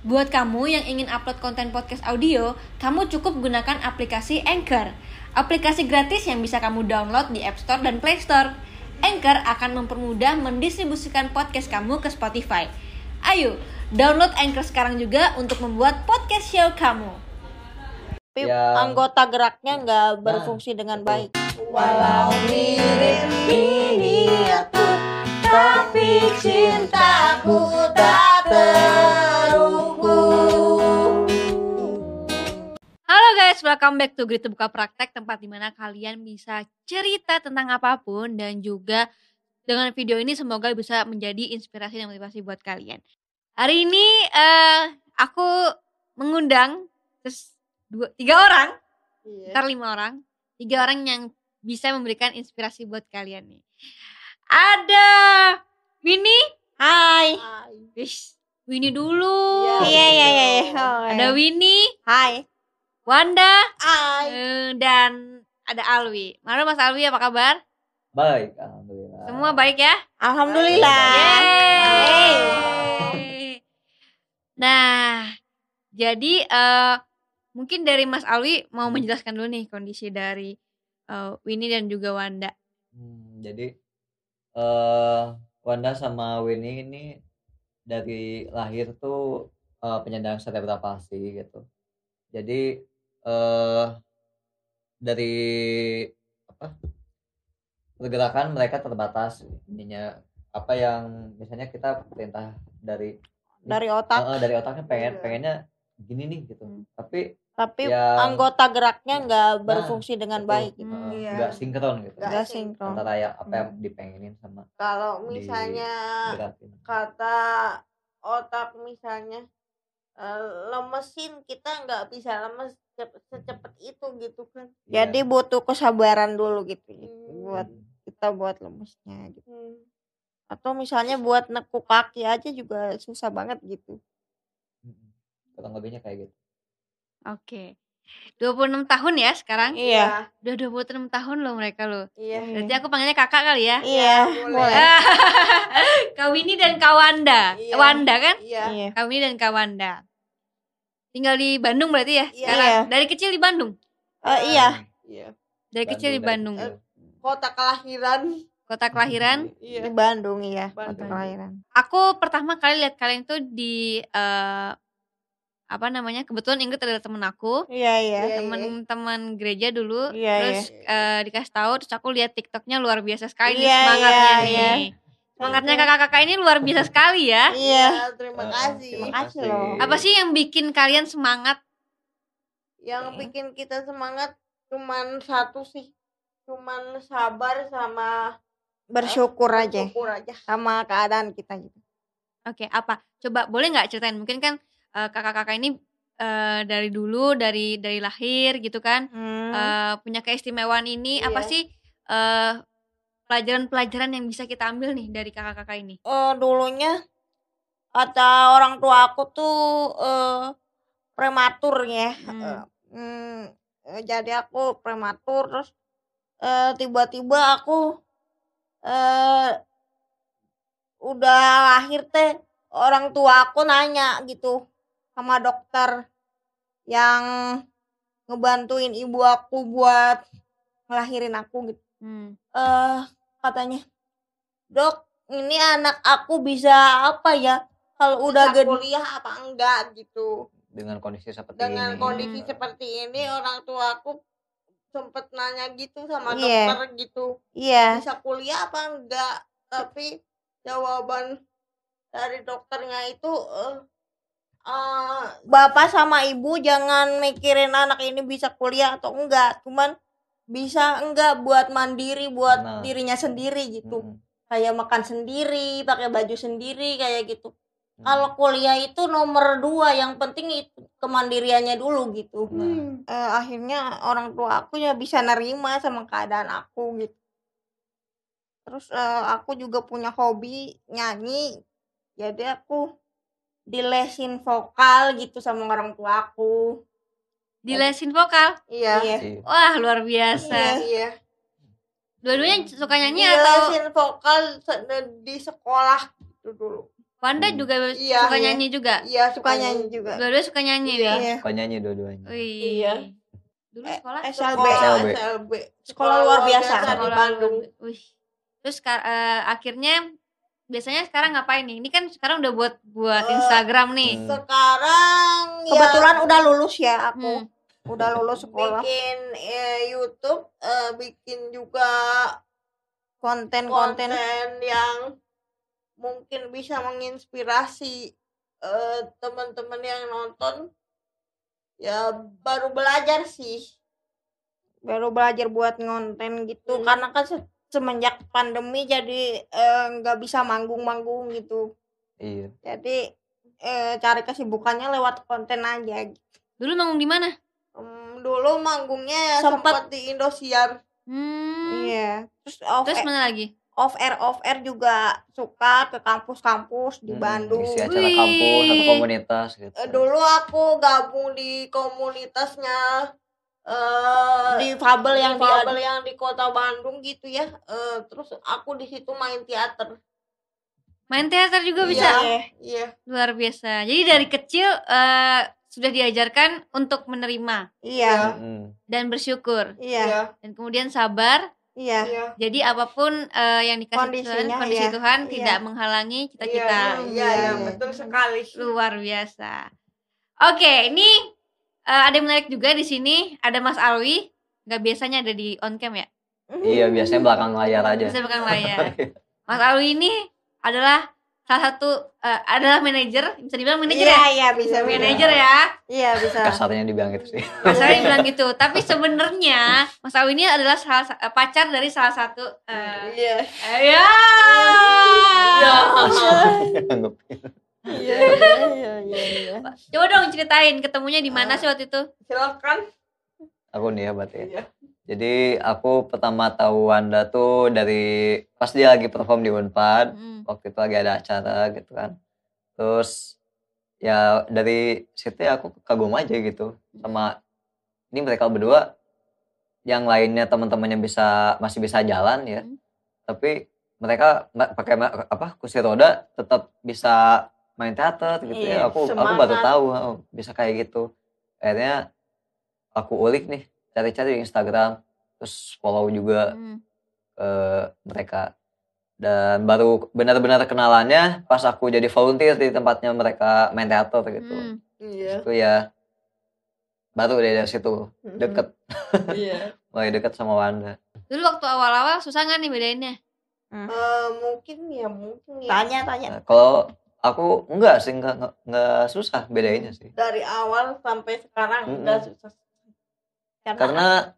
Buat kamu yang ingin upload konten podcast audio, kamu cukup gunakan aplikasi Anchor. Aplikasi gratis yang bisa kamu download di App Store dan Play Store. Anchor akan mempermudah mendistribusikan podcast kamu ke Spotify. Ayo, download Anchor sekarang juga untuk membuat podcast show kamu. tapi Yang- anggota geraknya nggak Nah, berfungsi dengan betul. baik. Walau mirip miniatur Tapi cintaku tak terukur Halo guys, welcome back to Grit Buka Praktek Tempat di mana kalian bisa cerita tentang apa pun Dan juga dengan video ini semoga bisa menjadi inspirasi dan motivasi buat kalian. Hari ini eh aku mengundang terus dua, tiga orang, Iya. ntar lima orang Tiga orang yang bisa memberikan inspirasi buat kalian nih. Ada Winnie. Hai. Wish, Winnie dulu Iya iya iya. iya. Oh, Ada. Winnie, Hai. Wanda, Hai. Eh, dan ada Alwi. Halo Mas Alwi, apa kabar? Baik, Alhamdulillah Semua baik ya? Alhamdulillah. Yeay. Nah, jadi eh, mungkin dari Mas Alwi mau Hmm. menjelaskan dulu nih kondisi dari eh, Winnie dan juga Wanda. Hmm, Jadi eh Wanda sama Winnie ini dari lahir tuh eh, penyandang cerebral palsy gitu. Jadi eh dari apa pergerakan mereka terbatas ininya apa yang misalnya kita perintah dari Dari otak. eh, dari otaknya pengen Iya. pengennya gini nih gitu. Hmm. Tapi Tapi yang- anggota geraknya nggak Nah, berfungsi dengan betul, baik. Gitu. eh, Iya. nggak sinkron gitu. Nggak sinkron. Antara yang apa yang dipengenin sama kalau misalnya kata otak misalnya eh, lemesin kita nggak bisa lemes cep- secepat itu gitu kan Iya. Jadi butuh kesabaran dulu gitu. Hmm. Buat kita buat lemesnya gitu. Hmm. Atau misalnya buat nekuk kaki aja juga susah banget gitu. Kurang lebihnya kayak gitu Oke. 26 tahun ya sekarang? Iya. Udah 26 tahun loh mereka loh. iya Berarti aku panggilnya kakak kali ya? Iya, boleh. boleh. Kak Winnie dan Kak Wanda. Iya. Wanda kan? iya Iya. Kak Winnie dan Kak Wanda. Tinggal di Bandung berarti ya? Iya. Sekarang. Iya. Dari kecil di Bandung. Eh, iya. iya Dari kecil di Bandung. kecil. kota kelahiran Kota kelahiran. iya Di Bandung iya. Bandung. Kota kelahiran. Aku pertama kali lihat kalian tuh di eh, apa namanya? Kebetulan Ingrid adalah temen aku. Iya iya. Iya, Teman-teman gereja dulu. Iya, terus eh, dikasih tahu terus aku lihat TikToknya luar biasa sekali nih Iya, semangatnya iya, nih. iya. Semangatnya kakak-kakak ini luar biasa sekali ya. Iya. terima Eh, kasih Terima kasih loh. Apa sih yang bikin kalian semangat? yang bikin kita semangat cuman satu sih cuman sabar sama Bersyukur aja syukur aja sama keadaan kita gitu. Oke, apa? Coba boleh nggak ceritain? Mungkin kan eh, kakak-kakak ini eh, dari dulu dari dari lahir gitu kan Hmm. eh, punya keistimewaan ini. Apa Iya. sih eh, pelajaran-pelajaran yang bisa kita ambil nih dari kakak-kakak ini? Eh, dulunya kata orang tua aku tuh eh, prematur ya. Hmm. Eh, eh, jadi aku prematur terus eh, tiba-tiba aku eh udah lahir teh orang tua aku nanya gitu sama dokter yang ngebantuin ibu aku buat ngelahirin aku gitu. Hmm. eh katanya dok ini anak aku bisa apa ya kalau udah Bisa gede kuliah apa enggak gitu dengan kondisi seperti dengan ini kondisi Hmm. seperti ini orang tua aku sempet nanya gitu sama Iya. dokter gitu iya bisa kuliah apa enggak tapi jawaban dari dokternya itu eh eh, bapak sama ibu jangan mikirin anak ini bisa kuliah atau enggak cuman bisa enggak buat mandiri buat Nah. dirinya sendiri gitu Mm-mm. kayak makan sendiri pakai baju sendiri kayak gitu Mm. kalau kuliah itu nomor dua yang penting itu kemandiriannya dulu gitu Nah. Eh, akhirnya orang tua aku ya bisa nerima sama keadaan aku gitu terus eh, aku juga punya hobi nyanyi jadi aku dilesin vokal gitu sama orang tua aku Dilesin vokal. iya iya Iya. Wah, luar biasa. iya Dua-duanya suka nyanyi atau dilesin vokal di sekolah gitu dulu Wanda Hmm. juga Iya, suka iya. nyanyi juga. iya suka nyanyi juga Dua-dua suka nyanyi Iya. nih. Iya. Suka nyanyi dua-duanya. Wih. Iya. Dulu Eh, sekolah SLB. sekolah SLB. SLB Sekolah luar biasa. di sekolah Bandung Wih. Terus eh, akhirnya biasanya sekarang ngapain nih? Ini kan sekarang udah buat buat Eh, Instagram nih. Hmm. sekarang kebetulan ya udah lulus ya aku Hmm. udah lulus sekolah bikin eh, YouTube eh, bikin juga konten-konten konten yang mungkin bisa menginspirasi eh, teman-teman yang nonton ya baru belajar sih baru belajar buat ngonten gitu Hmm. karena kan semenjak pandemi jadi eh, nggak bisa manggung-manggung gitu Iya. jadi eh, cari kesibukannya lewat konten aja gitu. Dulu manggung di mana? Em, dulu manggungnya ya sempat di Indosiar Hmm. iya terus off Terus air, mana lagi? off air off air juga suka ke kampus-kampus di Hmm, Bandung Isi acara Wih. kampus atau komunitas gitu. Eh, dulu aku gabung di komunitasnya eh di fabel yang di di Fabel yang di kota Bandung gitu ya Eh, terus aku di situ main teater Main teater juga bisa. Iya. iya Luar biasa. Jadi dari kecil eh, sudah diajarkan untuk menerima iya Mm-mm. dan bersyukur iya iya dan kemudian sabar. iya iya Jadi apa pun eh, yang dikasih Tuhan, Kondisinya, kondisi iya. Tuhan Iya. tidak menghalangi iya cita-cita. iya, iya, Iya. betul sekali Luar biasa. Oke, ini eh, ada yang menarik juga di sini. Ada Mas Alwi. Gak biasanya ada di on cam ya. Iya, biasanya belakang layar aja. Bisa belakang layar. Mas Alwi ini adalah salah satu eh, adalah manajer, bisa dibilang manajer iya ya. iya bisa bisa. Manajer ya. iya bisa Kasarnya dibilang gitu sih. Masanya bilang gitu. Tapi sebenarnya Mas Alwi ini adalah salah sa- eh, pacar dari salah satu eh iya eh, ya. Iya. Iya iya iya iya iya. Coba dong ceritain ketemunya di mana Ah. sih waktu itu? silakan Aku nih ya berarti. ya. iya Jadi aku pertama tahu Wanda tuh dari pas dia lagi perform di Unpad. Hmm. Waktu itu lagi ada acara gitu kan. Terus ya dari situ ya aku kagum aja gitu sama ini mereka berdua yang lainnya teman-temannya bisa masih bisa jalan ya. Hmm. Tapi mereka pakai apa kursi roda tetap bisa main teater gitu Iya, ya. Aku aku baru semangat. tahu oh, bisa kayak gitu. Akhirnya aku ulik nih cari-cari di Instagram terus follow juga Hmm. ke mereka dan baru benar-benar kenalannya pas aku jadi volunteer di tempatnya mereka main teater gitu Hmm. iya itu ya baru deh dari situ deket iya mulai deket sama Wanda Dulu waktu awal-awal susah nggak nih bedainnya? Eh, mungkin ya mungkin ya tanya tanya Nah, kalau aku enggak sih enggak, enggak, enggak susah bedainnya sih. Dari awal sampai sekarang Mm-mm. udah susah. Karena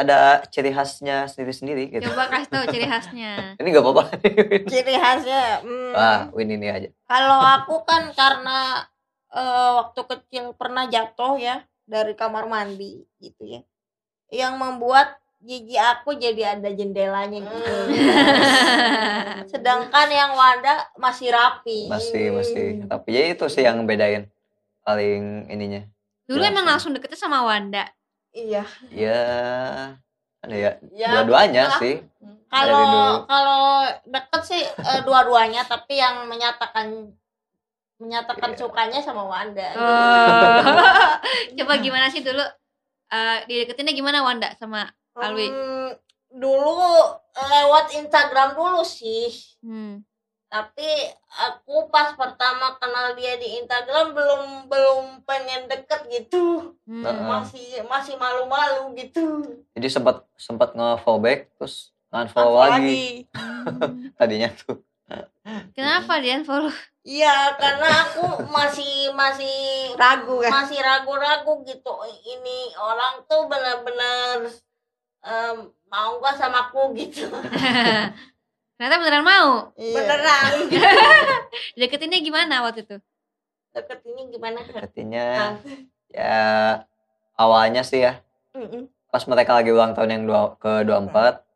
ada ciri khasnya sendiri-sendiri gitu. Coba kasih tahu ciri khasnya. ini gak apa-apa. Ciri khasnya hmm, wah Win ini aja. Kalau aku kan karena eh, waktu kecil pernah jatuh ya dari kamar mandi gitu ya. Yang membuat gigi aku jadi ada jendelanya gitu. Sedangkan yang Wanda masih rapi. Masih masih. Tapi ya itu sih yang bedain paling ininya. Dulu Jelas emang langsung deketnya sama Wanda. iya. Ya ada ya ya dua-duanya sih. Kalau kalau deket sih eh, dua-duanya tapi yang menyatakan menyatakan Iya. sukanya sama Wanda. Oh. Coba gimana sih dulu eh dideketinnya gimana Wanda sama Alwi? Hmm, dulu lewat Instagram dulu sih Hmm. tapi aku pas pertama kenal dia di Instagram belum belum pengen deket gitu Hmm. Masih masih malu-malu gitu jadi sempat sempat nge-follow back terus nge-unfollow lagi Hmm. tadinya tuh Kenapa dia follow? iya karena aku masih masih ragu kan masih ragu-ragu gitu ini orang tuh benar-benar em, mau gak sama aku gitu Ternyata beneran mau. Iya. beneran Deketinnya gimana waktu itu? deket ini gimana deketinnya Ah. ya awalnya sih ya Mm-mm. pas mereka lagi ulang tahun yang dua, ke 24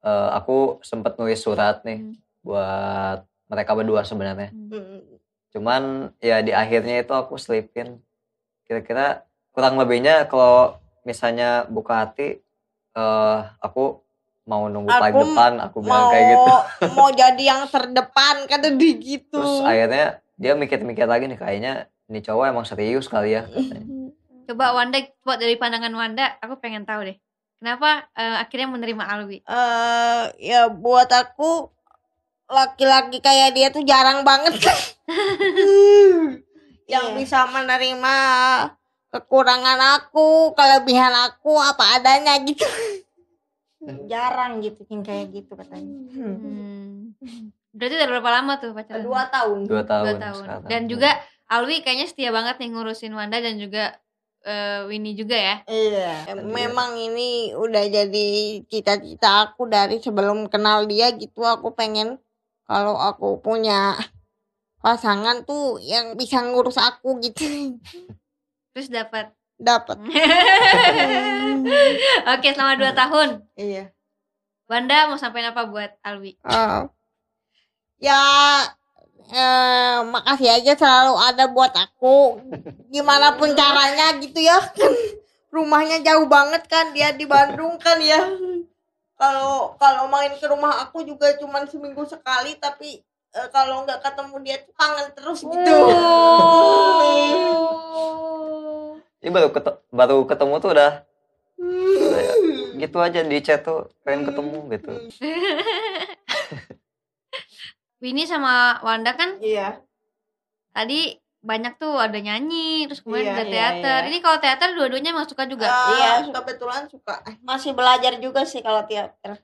eh, aku sempet nulis surat nih Hmm. buat mereka berdua sebenarnya Hmm. Mm, cuman ya di akhirnya itu aku selipin kira-kira kurang lebihnya kalau misalnya buka hati eh aku mau nunggu paling Aku depan aku bilang mau kayak gitu mau jadi yang terdepan kata dia gitu terus akhirnya dia mikir-mikir lagi nih kayaknya ini cowok emang serius kali ya katanya. Coba Wanda, buat dari pandangan Wanda, aku pengen tahu deh. Kenapa eh, akhirnya menerima Alwi? eh ya buat aku laki-laki kayak dia tuh jarang banget yang Iya. bisa menerima kekurangan aku, kelebihan aku apa adanya gitu. jarang gitu yang kayak gitu katanya. Hmm. Berarti udah berapa lama tuh pacaran? Dua tahun. dua tahun, Dua tahun. sekarang. Dan juga Alwi kayaknya setia banget nih ngurusin Wanda dan juga eh, Winnie juga ya. Iya, memang ini udah jadi cita-cita aku dari sebelum kenal dia gitu. Aku pengen kalau aku punya pasangan tuh yang bisa ngurus aku gitu. Terus dapat. Dapat. Oke, selama dua tahun. Iya. Wanda mau sampein apa buat Alwi? Oh. ya eh, makasih aja selalu ada buat aku. Gimana pun caranya gitu ya. Kan rumahnya jauh banget kan dia di Bandung kan ya. Kalau kalau main ke rumah aku juga cuman seminggu sekali tapi eh, kalau nggak ketemu dia tuh kangen terus gitu. Ini baru ketu- baru ketemu tuh udah gitu aja di chat tuh pengen ketemu gitu Winnie sama Wanda kan Iya. tadi banyak tuh ada nyanyi, terus kemudian Iya, ada iya, teater. iya. Ini kalau teater dua-duanya emang suka juga. iya, kebetulan suka. Masih belajar juga sih kalau teater.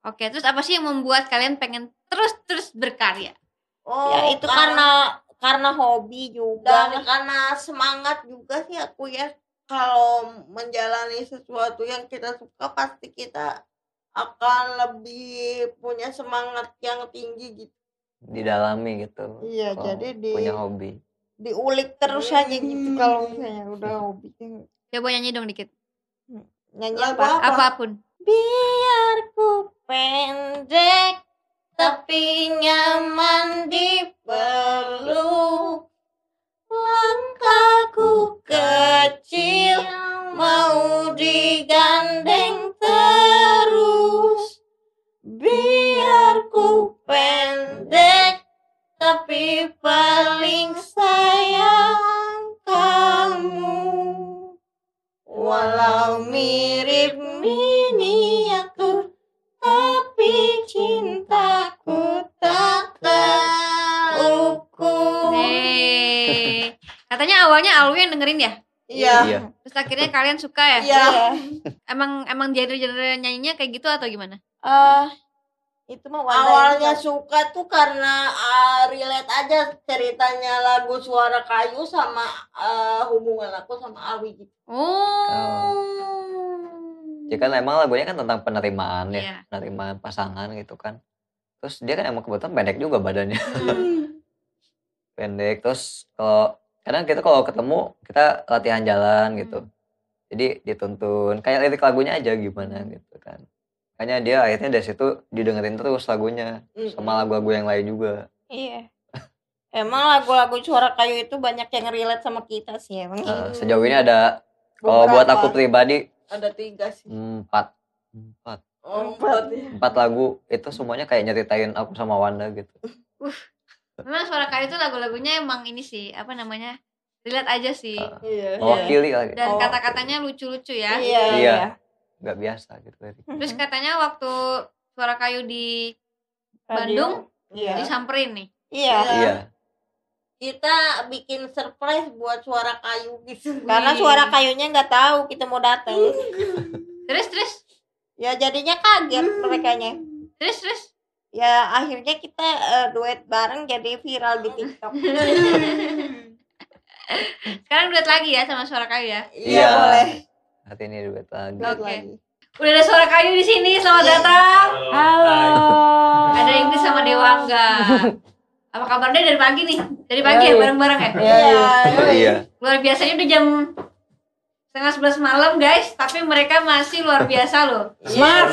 Oke, terus apa sih yang membuat kalian pengen terus-terus berkarya? Oh, ya itu karena karena hobi juga. Dan karena semangat juga sih aku ya. Kalau menjalani sesuatu yang kita suka pasti kita akan lebih punya semangat yang tinggi gitu. Didalami gitu. Iya kalau jadi di punya hobi. diulik terus aja gitu kalau misalnya udah hobi. Coba nyanyi dong dikit. nyanyi Lagu apa? apa? Apa pun. biar ku pendek tapi nyaman dipeluk kalian suka ya? iya Emang emang genre-genre nyanyinya kayak gitu atau gimana? Eh, itu mah awalnya suka tuh karena uh, relate aja ceritanya lagu suara kayu sama uh, hubungan aku sama Alwi gitu. Oh. ya kan emang lagunya kan tentang penerimaan ya Iya. penerimaan pasangan gitu kan terus dia kan emang kebetulan pendek juga badannya Hmm. pendek terus kalau kadang kita kalau ketemu kita latihan jalan gitu Hmm. Jadi dituntun kayak lirik lagunya aja gimana gitu kan. Makanya dia akhirnya dari situ didengerin terus lagunya sama lagu-lagu yang lain juga. Iya. Emang lagu-lagu suara kayu itu banyak yang relate sama kita sih emang. Nah, sejauh ini ada kalau buat aku pribadi Ada tiga sih. empat. Empat. Oh, empat ya. empat lagu itu semuanya kayak nyeritain aku sama Wanda gitu. Memang suara kayu itu lagu-lagunya emang ini sih, apa namanya? Relate aja sih. Ah. Iya. mewakili lagi Dan Oh. kata-katanya lucu-lucu ya. iya Iya. nggak biasa gitu lirik. Terus katanya waktu suara kayu di Radio. Bandung iya disamperin nih. iya iya Kita bikin surprise buat suara kayu gitu. karena suara kayunya nggak tahu kita mau datang Terus terus ya jadinya kaget mereka terus terus. ya akhirnya kita eh, duet bareng jadi viral di TikTok Sekarang duet lagi ya sama suara kayu ya. iya boleh Hati ini duet lagi Oke. lagi Udah ada suara kayu di sini. Selamat datang. halo Ada Inggris sama Dewangga. Apa kabarnya dari pagi nih? Dari pagi ya bareng-bareng ya? iya iya Luar biasanya udah jam setengah sebelas malam guys, tapi mereka masih luar biasa loh. Mas, Semangat.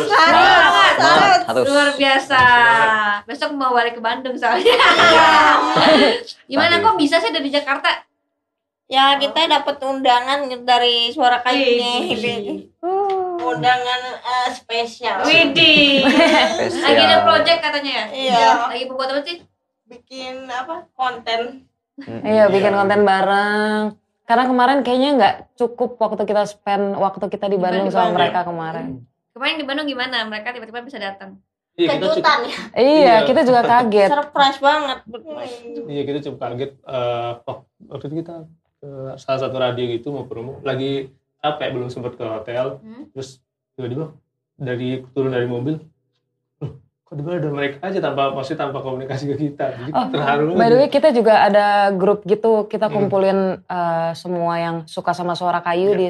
Semangat, harus Luar biasa. Besok mau balik ke Bandung soalnya. Gimana kok bisa sih dari Jakarta? Ya kita dapat undangan dari suara kayunya. Uh. undangan eh, spesial. Widih. Spesial. Lagi ada project katanya ya? Iya. Lagi membuat apa sih? Bikin apa? Konten. Iya, bikin konten bareng. Karena kemarin kayaknya nggak cukup waktu kita spend waktu kita di Bandung Di sama Bandung. mereka kemarin. Kemarin di Bandung gimana? Mereka tiba-tiba bisa datang. Iya Kejutan ya. Iya, Iya. kita juga kaget. surprise banget iya kita cukup kaget. eh, wak- waktu itu kita ke salah satu radio gitu mau promo. Lagi capek belum sempat ke hotel. Hmm? Terus tiba-tiba dari turun dari mobil. "Loh, kok tiba ada mereka aja tanpa maksudnya tanpa komunikasi ke kita. Jadi Oh, terharu By the way, kita juga ada grup gitu. Kita Hmm. kumpulin eh, semua yang suka sama suara kayu Iya. di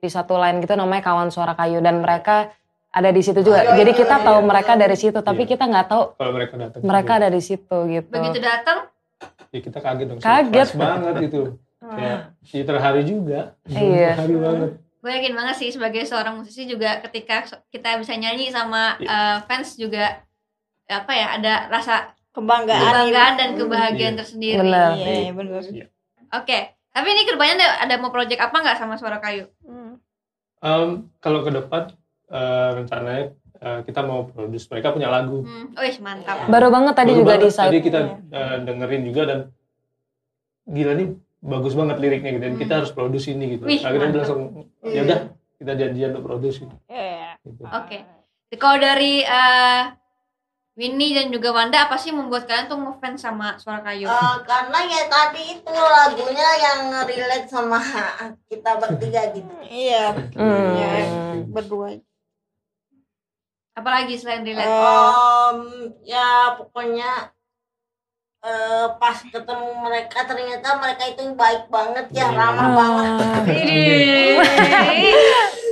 di satu line gitu namanya kawan suara kayu dan mereka ada di situ juga. Oh, Jadi iya, kita iya, tahu iya. mereka dari situ, tapi Iya. kita nggak tahu Kalau mereka datang. mereka ada di situ gitu. Begitu datang, Ya kita kaget dong. Kaget. banget itu. Kayak ya terharu juga. Iya. Terharu banget. gue yakin banget sih sebagai seorang musisi juga ketika kita bisa nyanyi sama Iya. eh, fans juga apa ya ada rasa kebanggaan kebanggaan dan kebahagiaan Iya. tersendiri. Benar. iya bener Oke, tapi ini ke depannya ada, ada mau project apa nggak sama Suara Kayu? Hmm. Em, kalau ke depan eh, rencananya eh, kita mau produce mereka punya lagu. Hmm, oh mantap. Baru banget tadi Baru juga banget, di. Tadi kita eh, dengerin juga dan gila nih bagus banget liriknya gitu. dan kita harus produce ini gitu. Wih, Akhirnya mantap. langsung ya udah kita janjian untuk produce gitu. Iya. gitu. Oke. Kalau dari eh, Winnie dan juga Wanda apa sih membuat kalian tuh ngefans sama Suara Kayu? Eh, karena ya tadi itu lagunya yang relate sama kita bertiga gitu. iya Hmm. Iya, berdua Apalagi selain relate? Oh. Em, ya pokoknya eh, pas ketemu mereka ternyata mereka itu baik banget ya Iya. ramah banget.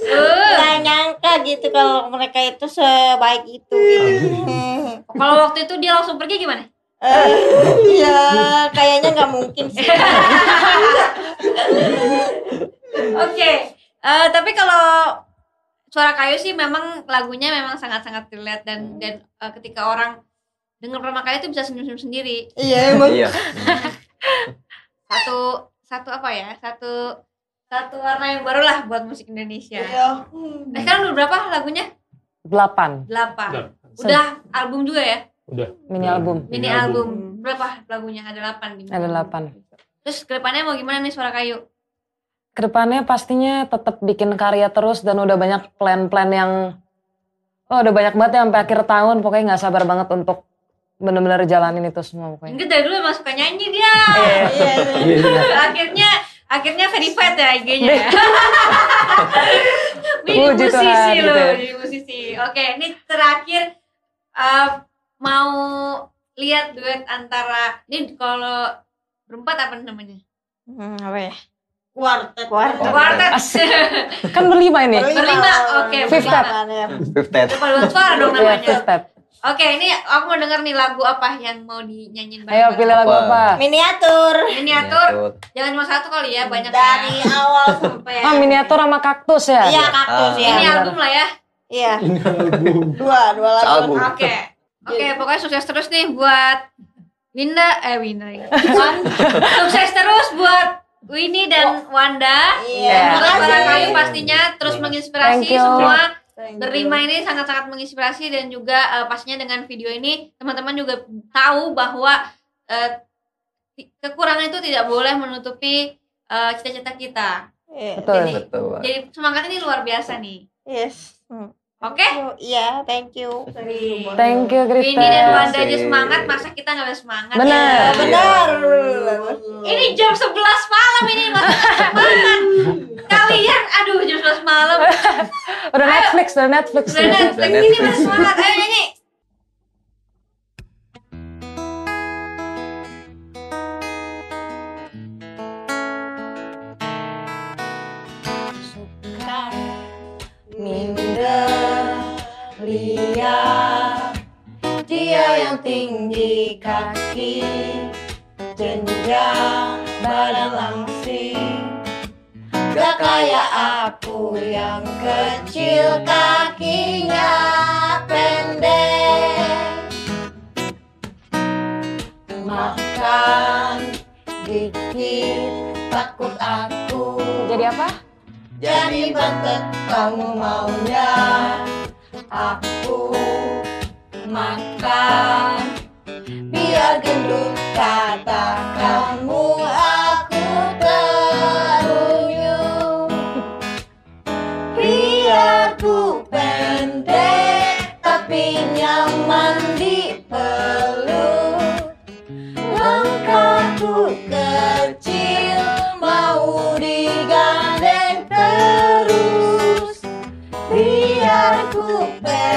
Uh, nggak nyangka gitu kalau mereka itu sebaik itu gitu. Kalau waktu itu dia langsung pergi gimana? Eh, Iya, kayaknya nggak mungkin sih. Oke, eh, tapi kalau suara kayu sih memang lagunya memang sangat-sangat relate dan dan eh, ketika orang dengar pertama kali itu bisa senyum-senyum sendiri. Iya emang. Iya. Satu satu apa ya? Satu satu warna yang baru lah buat musik Indonesia. Iya. Eh, sekarang udah berapa lagunya? Delapan Delapan. Udah. Album juga ya? Udah. mini album. Mini Mini album. album. Berapa lagunya? Ada delapan. di Ada delapan. Terus ke depannya mau gimana nih suara kayu? Ke depannya pastinya tetap bikin karya terus dan udah banyak plan-plan yang oh udah banyak banget ya sampai akhir tahun pokoknya nggak sabar banget untuk bener-bener jalanin itu semua pokoknya. Enggak dari dulu emang suka nyanyi dia. Iya, iya. Iya. akhirnya akhirnya verified ya IG-nya ya. Ini Puji musisi gitu loh, ya. ini musisi. Oke, ini terakhir eh, mau lihat duet antara ini kalau berempat apa namanya? Hmm, apa ya? Kuartet. Kuartet. Quartet. Kan berlima ini. Berlima, oke, step. ya. Fifth Paduan suara dong Iya, namanya. fifth step. Oke, ini aku mau denger nih lagu apa yang mau dinyanyiin Ayo pilih lagu Apa? apa? Miniatur. Miniatur. Jangan cuma satu kali ya, banyak Dari ya. awal sampai Oh miniatur sama kaktus ya? Iya, kaktus Ah. ya. Ini album lah ya. Iya. Ini album. Dua, dua lagu. Album. Oke. Oke, pokoknya sukses terus nih buat Winda eh Winda. ya. sukses terus buat Winnie dan Wanda. Iya. Makasih. para kayu pastinya terus menginspirasi Thank you. semua. Thank you. Berlima ini sangat-sangat menginspirasi dan juga eh, pastinya dengan video ini teman-teman juga tahu bahwa ti- kekurangan itu tidak boleh menutupi eh, cita-cita kita. Iya. Betul. Jadi, Betul. jadi semangat ini luar biasa nih. Yes. Hmm. Oke? Iya, thank you. Thank you Grita. Winnie dan Wanda aja semangat, masa kita nggak bisa semangat? Benar. ya? Benar. Ini jam 11 malam ini masih semangat. Kalian, aduh jam 11 malam. Udah Netflix, udah Netflix. Udah Netflix ini masih semangat. Ayo nyanyi. Tinggi kaki jenjang badan langsing gak kayak aku yang kecil kakinya pendek makan dikit takut aku Jadi apa? Jadi bantet kamu maunya Aku makan. Biar gendut kata kamu Aku terunyum Biar ku pendek Tapi nyaman dipeluk Langkahku kecil Mau digandeng terus. Biar ku pendek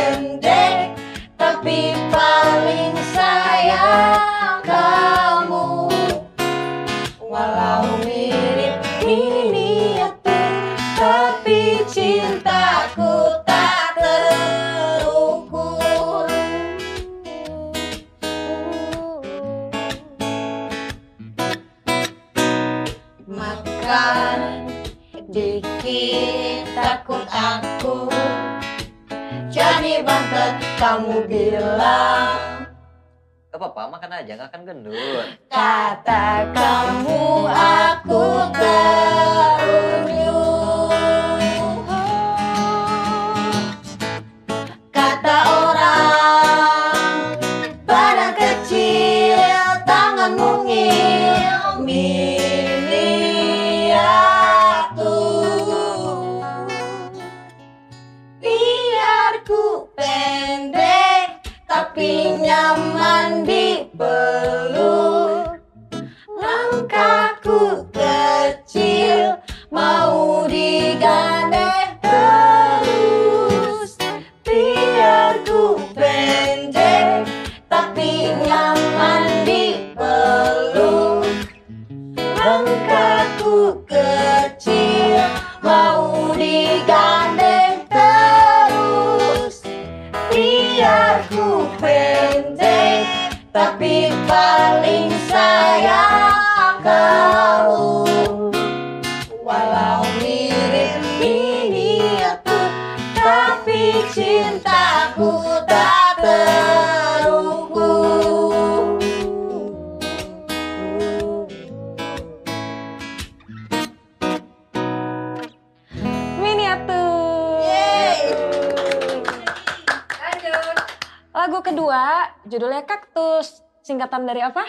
dikit takut aku. Jadi bantet kamu bilang. Gak apa-apa, makan aja, gak akan gendut. Kata kamu aku terunyum Kata orang Badan kecil Tangan mungil Singkatan dari apa?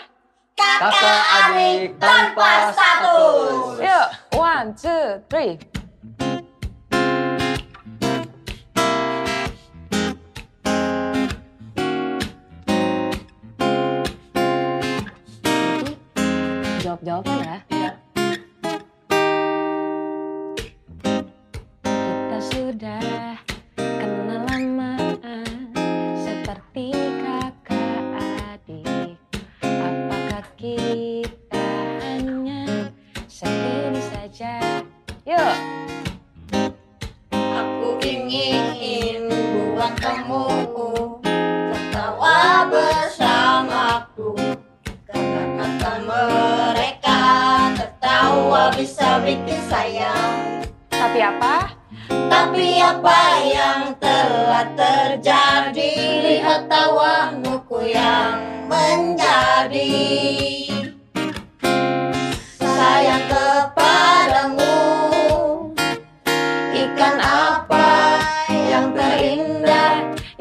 Kakak adik tanpa status. Yuk, one, two, three. Jawab-jawaban ya. Kita sudah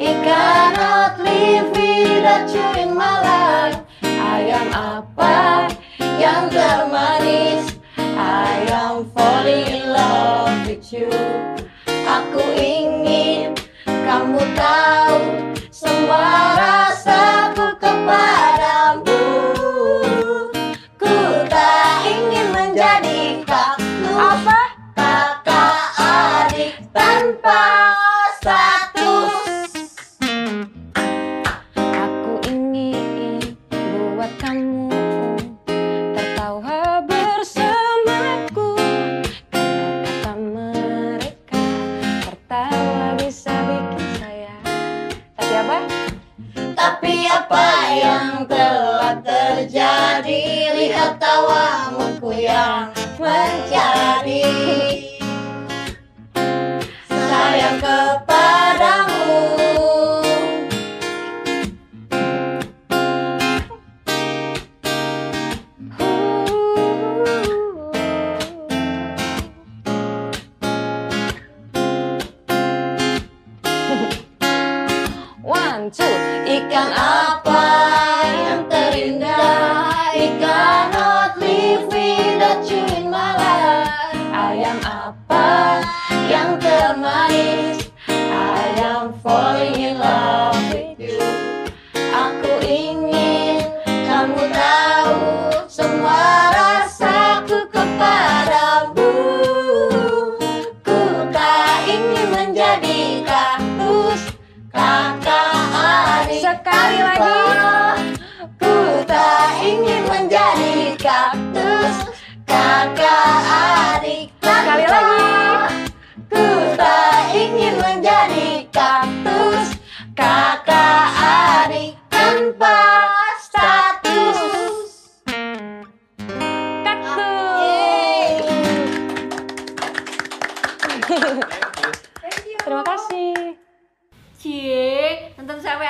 terindah I cannot live without you in my life. Ayam apa yang termanis. I am falling in love with you. Aku ingin kamu tahu semua rasaku kepadamu. Ku tak ingin menjadi kaktus Apa? kakak adik tanpa terjadi Lihat